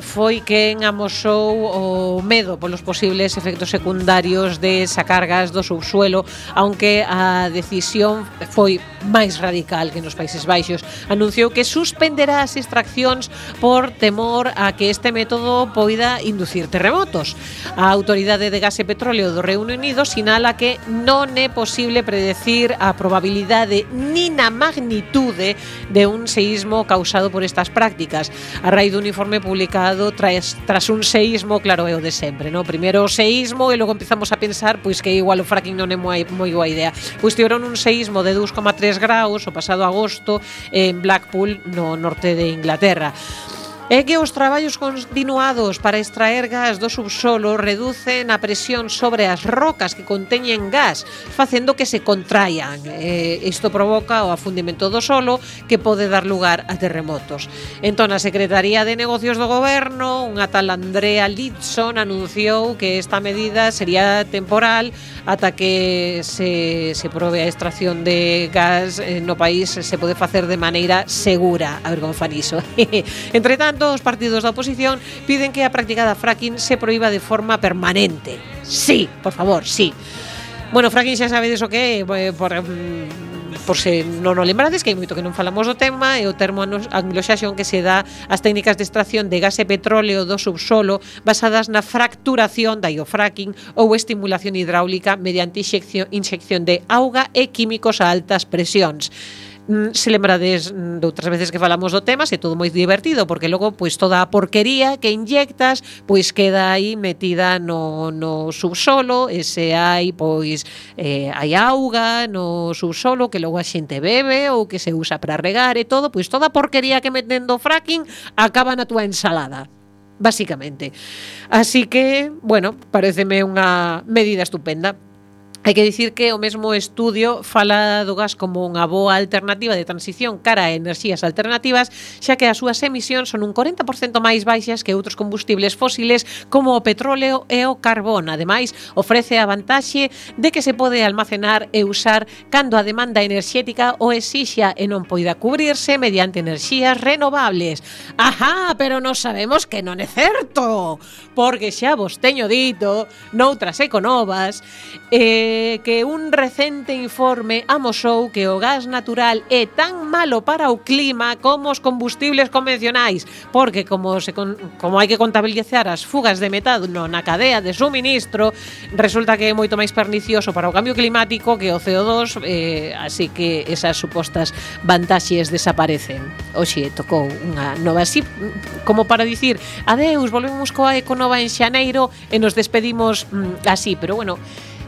foi quen amosou o medo polos posibles efectos secundarios de sacar gas do subsuelo, aunque a decisión foi máis radical que nos Países Baixos. Anunciou que suspenderá as extraccións por temor a que este método poida inducir terremotos. A Autoridade de Gas e Petróleo do Reino Unido sinala que non é posible predecir a probabilidade nin a magnitude de un seísmo causado por estas prácticas a raíz dun uniforme publicado tras, tras un seísmo, claro, é o de sempre, no? Primeiro o seísmo e logo empezamos a pensar pois que igual o fracking non é moi, moi boa idea. Pois tiveron un seísmo de 2,3 graus o pasado agosto en Blackpool, no norte de Inglaterra. É que os traballos continuados para extraer gas do subsolo reducen a presión sobre as rocas que conteñen gas, facendo que se contraian. Eh, isto provoca o afundimento do solo que pode dar lugar a terremotos. Entón, a Secretaría de Negocios do Goberno, unha tal Andrea Litson, anunciou que esta medida sería temporal ata que se, se prove a extracción de gas eh, no país se pode facer de maneira segura. A ver como fan iso. [LAUGHS] Entre tanto, tanto, os partidos da oposición piden que a práctica da fracking se proíba de forma permanente. Sí, por favor, sí. Bueno, fracking xa sabedes o que é, eh, por, mm, por se non o lembrades que hai moito que non falamos do tema e o termo anglosaxón que se dá ás técnicas de extracción de gas e petróleo do subsolo basadas na fracturación, dai o fracking ou estimulación hidráulica mediante inxección de auga e químicos a altas presións. Mm, se lembrades mm, doutras veces que falamos do tema, se todo moi divertido, porque logo pois toda a porquería que inyectas, pois queda aí metida no, no subsolo, e se hai pois eh, hai auga no subsolo que logo a xente bebe ou que se usa para regar e todo, pois toda a porquería que meten do fracking acaba na túa ensalada basicamente. Así que, bueno, pareceme unha medida estupenda. Hai que dicir que o mesmo estudio fala do gas como unha boa alternativa de transición cara a enerxías alternativas, xa que as súas emisións son un 40% máis baixas que outros combustibles fósiles como o petróleo e o carbón. Ademais, ofrece a vantaxe de que se pode almacenar e usar cando a demanda enerxética o exixa e non poida cubrirse mediante enerxías renovables. Ajá, pero non sabemos que non é certo, porque xa vos teño dito noutras econovas, eh, que un recente informe amosou que o gas natural é tan malo para o clima como os combustibles convencionais, porque como se con, como hai que contabilizar as fugas de metano na cadea de suministro, resulta que é moito máis pernicioso para o cambio climático que o CO2, eh, así que esas supostas vantaxes desaparecen. Oxe, tocou unha nova así como para dicir, adeus, volvemos coa Econova en xaneiro e nos despedimos mm, así, pero bueno,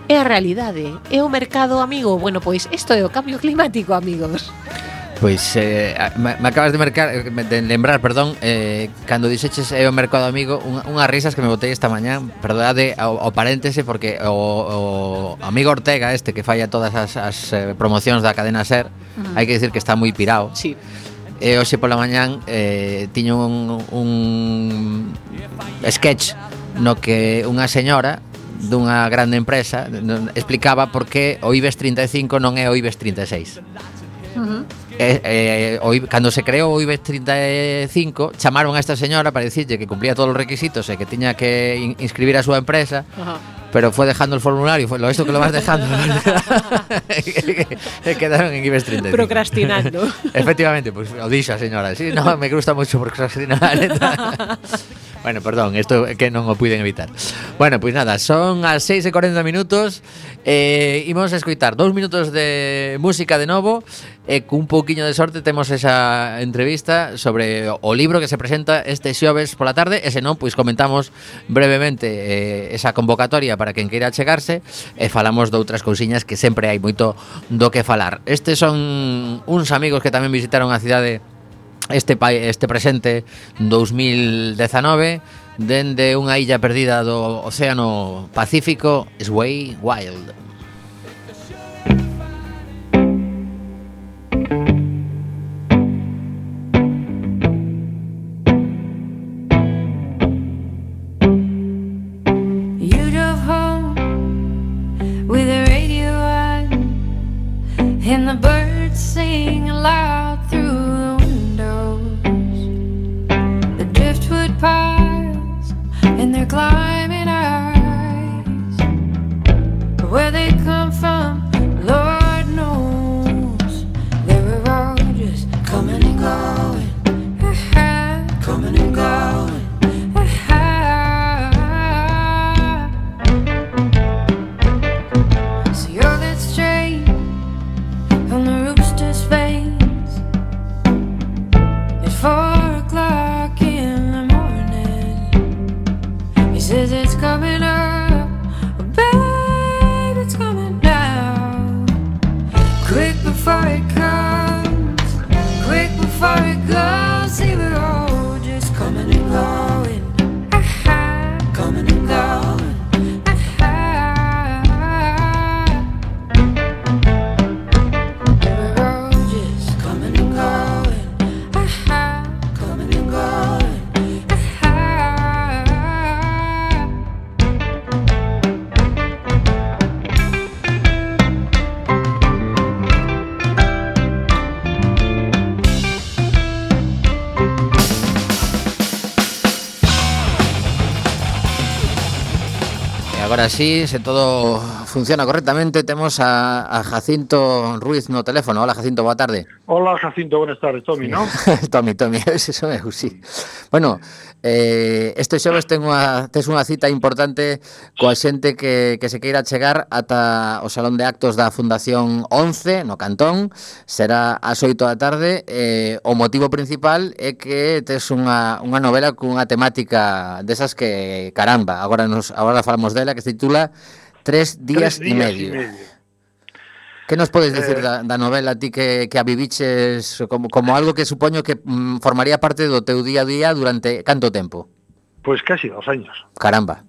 É a realidade, é o mercado, amigo. Bueno, pois isto é o cambio climático, amigos. Pois eh, me, me acabas de mercar eh, de lembrar, perdón, eh cando dixeches é o mercado amigo, unha, unhas risas que me botei esta mañá, perdade ao, ao paréntese porque o, o amigo Ortega este que falla todas as, as eh, promocións da cadena Ser, mm. hai que dicir que está moi pirao. Sí. E hoxe pola mañán eh, tiño un, un sketch no que unha señora dunha grande empresa non, explicaba por que o IBEX 35 non é o IBEX 36. Uh -huh. eh, eh, o, cando se creou o IBEX 35 chamaron a esta señora para dicirlle que cumplía todos os requisitos e que tiña que in, inscribir a súa empresa uh -huh pero fue dejando el formulario, fue lo esto que lo vas dejando. [LAUGHS] [LAUGHS] Quedaron en IBEX 35. Procrastinando. [LAUGHS] Efectivamente, pues lo dicho, señora. Sí, no, me gusta mucho procrastinar. bueno, perdón, esto é que non o puiden evitar. Bueno, pues nada, son as 6 e 40 minutos eh, Imos a escoitar dous minutos de música de novo e cun pouquiño de sorte temos esa entrevista sobre o libro que se presenta este xoves pola tarde e senón pois comentamos brevemente eh, esa convocatoria para quen queira chegarse e falamos de outras cousiñas que sempre hai moito do que falar. Estes son uns amigos que tamén visitaron a cidade este este presente 2019 dende unha illa perdida do Océano Pacífico, Sway Wild. Agora sí, se todo funciona correctamente. Tenemos a, a, Jacinto Ruiz no teléfono. Hola Jacinto, buena tarde. Hola Jacinto, buenas tardes. Tommy, ¿no? [LAUGHS] Tommy, Tommy, [LAUGHS] eso me sí. Bueno, eh, este xoves ten unha, tes unha cita importante coa xente que, que se queira chegar ata o Salón de Actos da Fundación 11 no Cantón será ás 8 da tarde eh, o motivo principal é que tes unha, unha novela cunha temática desas que caramba agora, nos, agora falamos dela que se titula Tres días, Tres días e medio. E medio. Que nos podes dicir eh, da, da novela ti que, que a viviches como, como algo que supoño que mm, formaría parte do teu día a día durante canto tempo? Pois pues casi dos años. Caramba.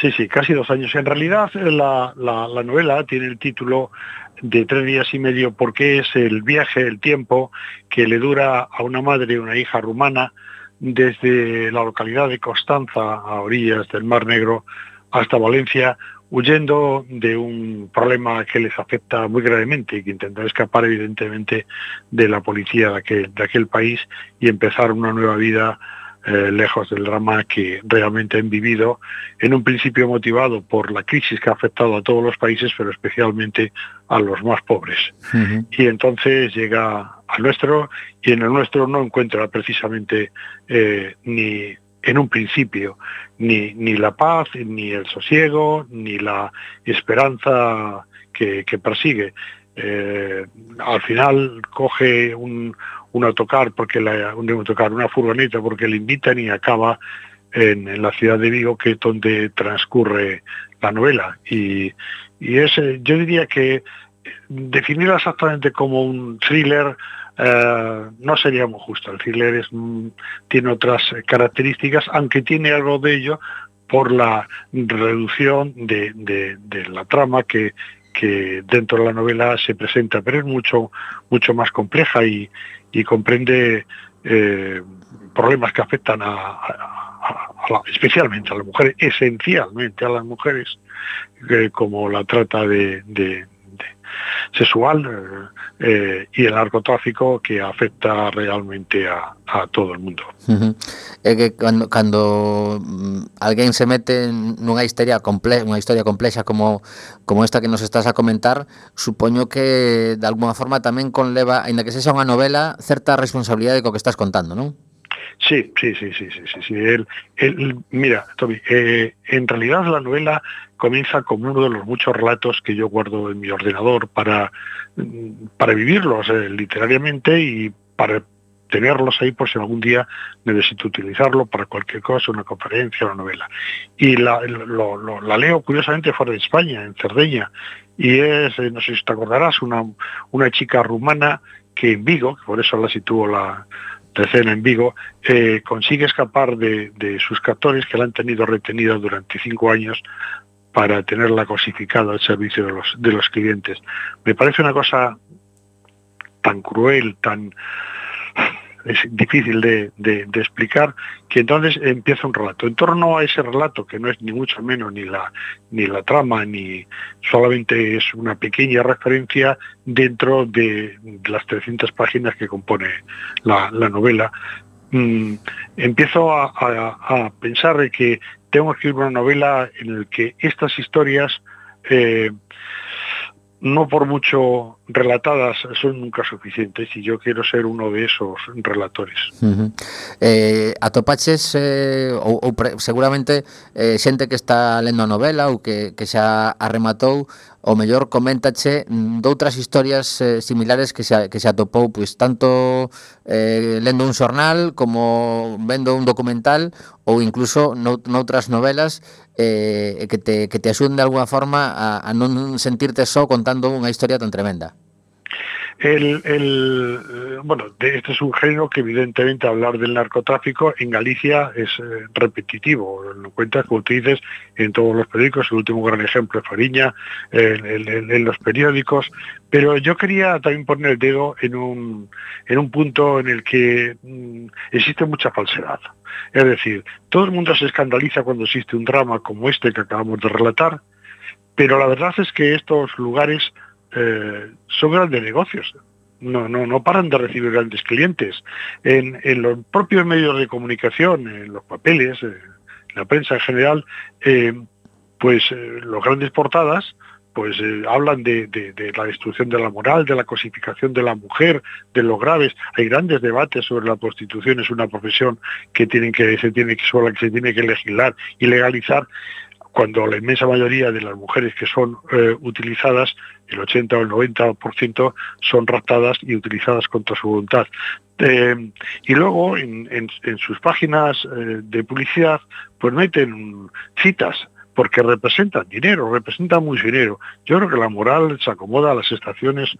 Sí, sí, casi dos años. En realidad la, la, la novela tiene el título de tres días y medio porque es el viaje, el tiempo que le dura a una madre y una hija rumana desde la localidad de Constanza, a orillas del Mar Negro, hasta Valencia, huyendo de un problema que les afecta muy gravemente y que intentan escapar evidentemente de la policía de aquel, de aquel país y empezar una nueva vida eh, lejos del drama que realmente han vivido, en un principio motivado por la crisis que ha afectado a todos los países, pero especialmente a los más pobres. Y entonces llega al nuestro y en el nuestro no encuentra precisamente eh, ni en un principio ni, ni la paz, ni el sosiego, ni la esperanza que, persigue. Eh, al final coge un, un autocar, porque la, un autocar, una furgoneta porque le invitan y acaba en, la ciudad de Vigo, que es donde transcurre la novela. Y, y es, eh, yo diría que definirla exactamente como un thriller eh, no sería muy justo. El es, mm, tiene otras características, aunque tiene algo de ello por la reducción de, la trama que, dentro de la novela se presenta, pero es mucho, mucho más compleja y, comprende eh, problemas que afectan a, especialmente a las mujeres, esencialmente a las mujeres, eh, como la trata de sexual eh, eh, y el narcotráfico que afecta realmente a, a todo el mundo. Uh -huh. É que cando, cando mm, alguén se mete nunha historia complexa, unha historia complexa como como esta que nos estás a comentar, supoño que de alguma forma tamén conleva, aínda que sexa unha novela, certa responsabilidade co que estás contando, non? Sí, sí, sí, sí, sí, sí, sí. El, el, mira, Toby, eh, en realidad la novela comienza como uno de los muchos relatos que yo guardo en mi ordenador para, para vivirlos eh, literariamente y para tenerlos ahí por si algún día necesito utilizarlo para cualquier cosa, una conferencia, una novela. Y la, leo curiosamente fuera de España, en Cerdeña, y es, eh, no sé si te acordarás, una, una chica rumana que en Vigo, que por eso la sitúo la escena en Vigo, eh, consigue escapar de, de sus captores que la han tenido retenida durante cinco años para tenerla cosificada al servicio de los, de los clientes. Me parece una cosa tan cruel, tan difícil de, explicar, que entonces empieza un relato. En torno a ese relato, que no es ni mucho menos ni la, ni la trama, ni solamente es una pequeña referencia dentro de las 300 páginas que compone la, la novela, mm, empiezo a, a- pensar que tengo que escribir una novela en la que estas historias, eh, no por mucho relatadas son nunca suficientes y yo quiero ser uno de esos relatores. Uh -huh. eh, atopaches eh, ou, ou pre, seguramente eh, xente que está lendo a novela ou que, que xa arrematou o mellor coméntache mm, doutras historias eh, similares que se, que se atopou pois tanto eh, lendo un xornal como vendo un documental ou incluso noutras novelas eh, que, te, que te axuden de alguna forma a, a non sentirte só contando unha historia tan tremenda. El, eh, bueno, este es un género que evidentemente hablar del narcotráfico en Galicia es eh, repetitivo. Lo cuentas, como tú dices, en todos los periódicos, el último gran ejemplo es Fariña, en los periódicos, pero yo quería también poner el dedo en un, en un punto en el que mm, existe mucha falsedad. Es decir, todo el mundo se escandaliza cuando existe un drama como este que acabamos de relatar, pero la verdad es que estos lugares eh, son grandes negocios. No, no, no paran de recibir grandes clientes. En, en los propios medios de comunicación, en los papeles, eh, en la prensa en general, eh, pues los grandes portadas pues hablan de, de- la destrucción de la moral, de la cosificación de la mujer, de los graves. Hay grandes debates sobre la prostitución, es una profesión que tienen que se tiene sobre la que se tiene que legislar y legalizar cuando la inmensa mayoría de las mujeres que son eh, utilizadas, el 80 o el 90% son raptadas y utilizadas contra su voluntad. Eh, y luego en, sus páginas eh, de publicidad pues meten citas porque representan dinero, representan mucho dinero. Yo creo que la moral se acomoda a las estaciones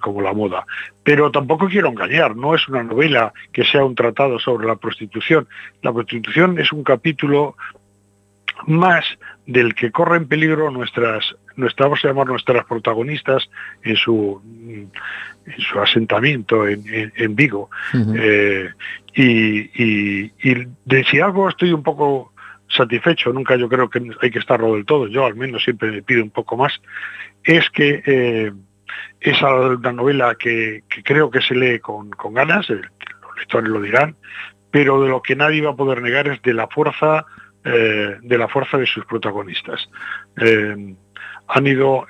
como la moda. Pero tampoco quiero engañar, no es una novela que sea un tratado sobre la prostitución. La prostitución es un capítulo más del que corren peligro nuestras, nuestras vamos a llamar nuestras protagonistas en su, en su asentamiento en, en- en Vigo. Eh, y, y- y de si algo estoy un poco satisfecho, nunca yo creo que hay que estarlo del todo, yo al menos siempre me pido un poco más, es que eh, es una novela que, que creo que se lee con, con ganas, los lectores lo dirán, pero de lo que nadie va a poder negar es de la fuerza eh, de la fuerza de sus protagonistas. Eh, han ido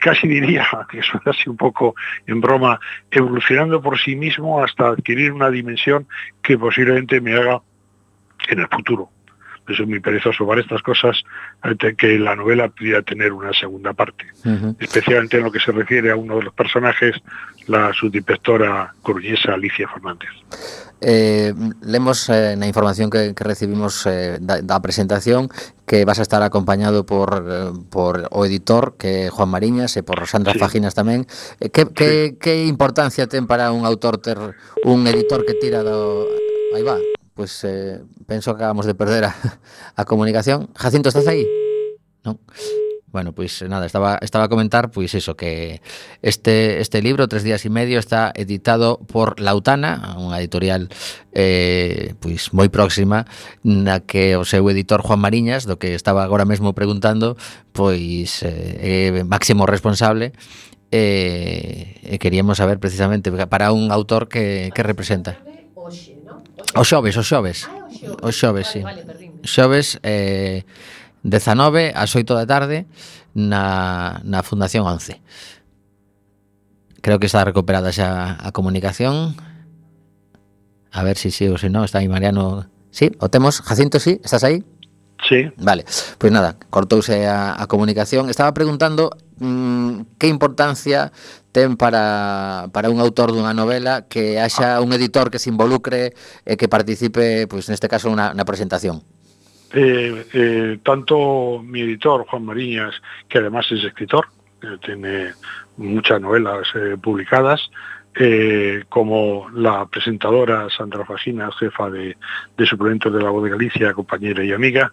casi diría [LAUGHS] que suena así un poco en broma, evolucionando por sí mismo hasta adquirir una dimensión que posiblemente me haga en el futuro. Eso es muy perezoso para estas cosas, eh, que la novela pudiera tener una segunda parte, especialmente en lo que se refiere a uno de los personajes, la subinspectora coruñesa Alicia Fernández. Eh, lemos eh, na información que, que recibimos eh, da, da presentación que vas a estar acompañado por, eh, por o editor que Juan Mariñas e por Sandra sí. Faginas tamén. Eh, que, sí. que, que importancia ten para un autor ter un editor que tira do... Aí va, pois pues, eh, penso que acabamos de perder a, [LAUGHS] a comunicación. Jacinto, estás aí? Non. Bueno, pois pues, nada, estaba estaba a comentar pois pues, eso que este este libro Tres días y medio está editado por Lautana, unha editorial eh, pois pues, moi próxima na que o seu editor Juan Mariñas, do que estaba agora mesmo preguntando, pois eh, é máximo responsable e, eh, e queríamos saber precisamente para un autor que que representa. Oxe, ¿no? Oxe. O xoves, o xoves. Ah, o xoves, o xoves, vale, sí. Vale, xoves eh 19 ás 8 da tarde na, na Fundación 11. Creo que está recuperada xa a comunicación. A ver se si sí ou se si non, está aí Mariano. Sí, o temos. Jacinto, sí, estás aí? Sí. Vale, pois pues nada, cortouse a, a comunicación. Estaba preguntando mmm, que importancia ten para, para un autor dunha novela que haxa un editor que se involucre e que participe, pois pues, neste caso, na, na presentación. Eh, eh, tanto mi editor, Juan Mariñas, que además es escritor, eh, tiene muchas novelas publicadas, como la presentadora Sandra Faginas, jefa de, de suplementos de la voz de Galicia, compañera y amiga,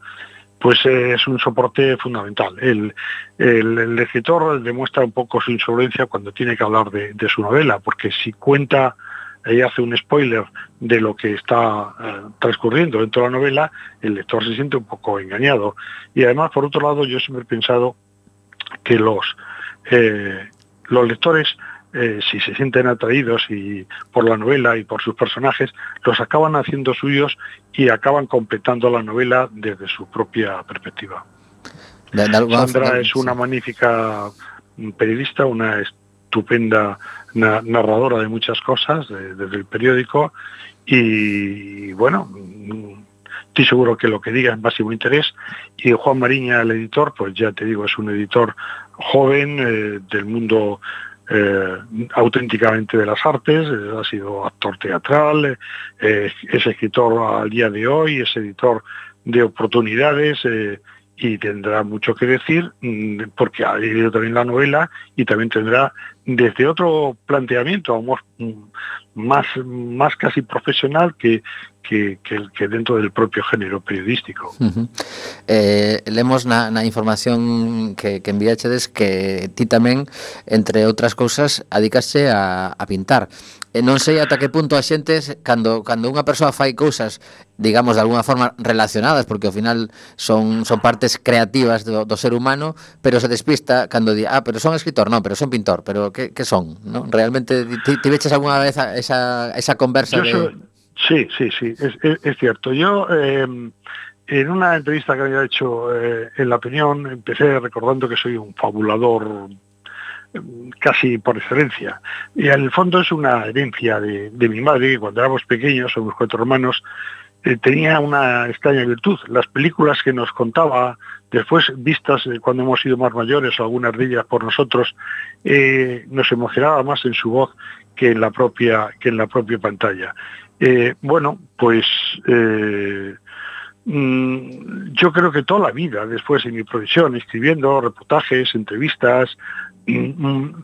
pues es un soporte fundamental. El escritor demuestra un poco su insolencia cuando tiene que hablar de, de su novela, porque si cuenta y hace un spoiler de lo que está eh, transcurriendo dentro de la novela, el lector se siente un poco engañado. Y además, por otro lado, yo siempre he pensado que los, eh, los lectores, eh, si se sienten atraídos y por la novela y por sus personajes, los acaban haciendo suyos y acaban completando la novela desde su propia perspectiva. Sandra es una magnífica mm, periodista, una estupenda na- narradora de muchas cosas de- desde el periódico y bueno, estoy seguro que lo que diga es máximo interés. Y Juan Mariña, el editor, pues ya te digo, es un editor joven eh, del mundo eh, auténticamente de las artes, eh, ha sido actor teatral, es escritor al día de hoy, es editor de oportunidades y tendrá mucho que decir mm, porque ha leído también la novela y también tendrá desde otro planteamiento mm, más, más casi profesional que, que, que, que dentro del propio género periodístico. Uh -huh. eh, lemos na, na información que, que enviachedes que ti tamén, entre outras cousas, adicaste a, a pintar. E non sei ata que punto a xente cando cando unha persoa fai cousas, digamos, de alguna forma relacionadas, porque ao final son son partes creativas do, do ser humano, pero se despista cando di, ah, pero son escritor, non, pero son pintor, pero que, que son, non? Realmente ti, ti veches algunha vez a, esa esa conversa Yo de soy... Sí, sí, sí, es, es, es cierto. Yo eh, en una entrevista que había hecho eh, en La Opinión empecé recordando que soy un fabulador casi por excelencia. Y en el fondo es una herencia de, mi madre, que cuando éramos pequeños, somos cuatro hermanos, eh, tenía una extraña virtud. Las películas que nos contaba, después vistas cuando hemos sido más mayores, algunas de ellas por nosotros, eh, nos emocionaba más en su voz que en la propia, que en la propia pantalla. Eh, bueno, pues mm, yo creo que toda la vida, después en mi profesión, escribiendo reportajes, entrevistas, en,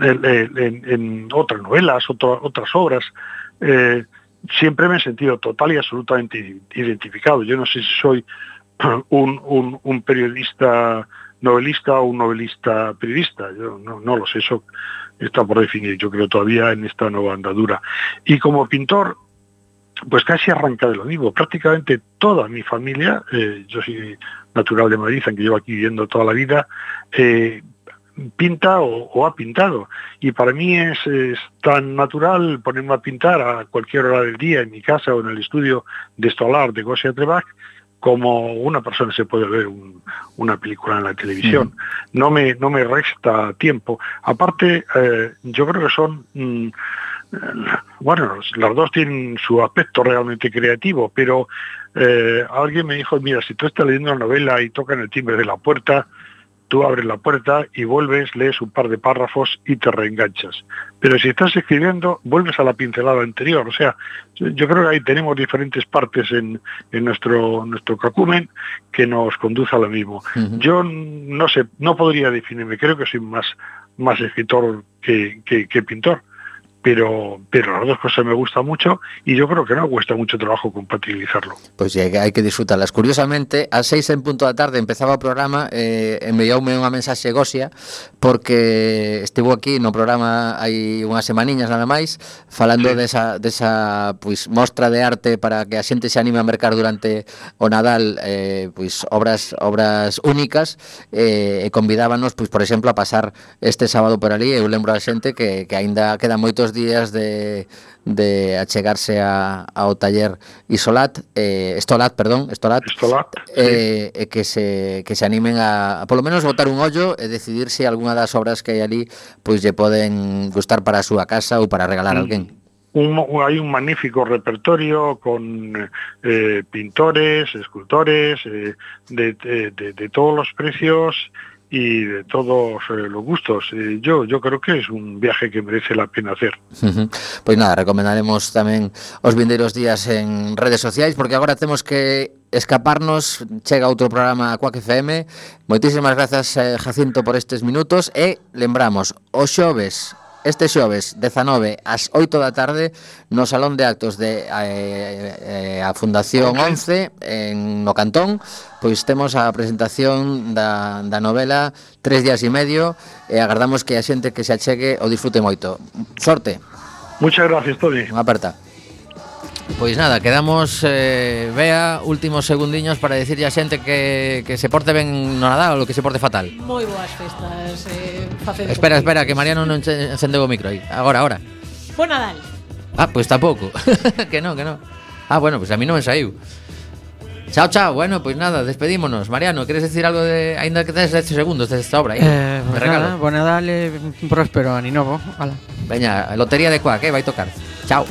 en- en otras novelas, otras obras, eh, siempre me he sentido total y absolutamente identificado. Yo no sé si soy [CLEARS THROAT] un, periodista novelista o un novelista periodista, yo no, no lo sé, eso está por definir, yo creo todavía en esta nueva andadura. Y como pintor, pues casi arranca de lo mismo. Prácticamente toda mi familia, eh, yo soy natural de Madrid, aunque llevo aquí viviendo toda la vida, eh, pinta o, o ha pintado. Y para mí es, es tan natural ponerme a pintar a cualquier hora del día en mi casa o en el estudio de Stolar de Gosia Trebach como una persona se puede ver un- una película en la televisión. No, me, no me resta tiempo. Aparte, eh, yo creo que son... mm, bueno, las dos tienen su aspecto realmente creativo, pero eh, alguien me dijo, mira, si tú estás leyendo una novela y tocan el timbre de la puerta, tú abres la puerta y vuelves, lees un par de párrafos y te reenganchas. Pero si estás escribiendo, vuelves a la pincelada anterior. O sea, yo creo que ahí tenemos diferentes partes en, en nuestro, nuestro cacumen que nos conduce a lo mismo. Yo no sé, no podría definirme, creo que soy más, más escritor que, que- que pintor. pero, pero las dos cosas me gustan mucho y yo creo que no cuesta mucho trabajo compatibilizarlo. Pues sí, hay que disfrutarlas. Curiosamente, a 6 en punto da tarde empezaba o programa, eh, envioume unha mensaxe Gosia, porque estivo aquí no programa hai unhas semaniñas nada máis, falando sí. desa, desa pois, mostra de arte para que a xente se anime a mercar durante o Nadal eh, pois, obras obras únicas, eh, e convidábanos, pois, por exemplo, a pasar este sábado por ali, eu lembro a xente que, que aínda quedan moitos días de, de achegarse a, ao taller Isolat, eh, Estolat, perdón, Estolat, Estolat eh, sí. eh, que, se, que se animen a, a polo menos botar un ollo e decidir se si algunha das obras que hai ali pois lle poden gustar para a súa casa ou para regalar a alguén. Un, hai un magnífico repertorio con eh, pintores, escultores, eh, de, de, de, de todos os precios y de todos eh, los gustos. Eh, yo, yo creo que es un viaje que merece la pena hacer. Pois nada, recomendaremos tamén os vindeiros días en redes sociais, porque agora temos que escaparnos, chega outro programa a Quack FM. Moitísimas grazas, eh, Jacinto, por estes minutos, e lembramos, o xoves este xoves 19 ás 8 da tarde no Salón de Actos de eh, eh, a Fundación 11 en no Cantón, pois temos a presentación da, da novela Tres días e medio e agardamos que a xente que se achegue o disfrute moito. Sorte. Muchas gracias, Tony. Unha aperta. Pois nada, quedamos eh, vea últimos segundiños para decirlle a xente que, que se porte ben no Nadal ou que se porte fatal. Moi boas festas. Eh, Espera, espera, que Mariano non che- encendeu o micro aí. Agora, agora. Bo Nadal. Ah, pois tampouco. [LAUGHS] que non, que non. Ah, bueno, pois a mí non me saiu. Chao, chao. Bueno, pois nada, despedímonos. Mariano, queres decir algo de aínda que tes 10 segundos desta obra aí? Eh, de pues regalo. nada, bo Nadal e próspero ani novo. Hala. Veña, lotería de Cuac, eh, vai tocar. Chao.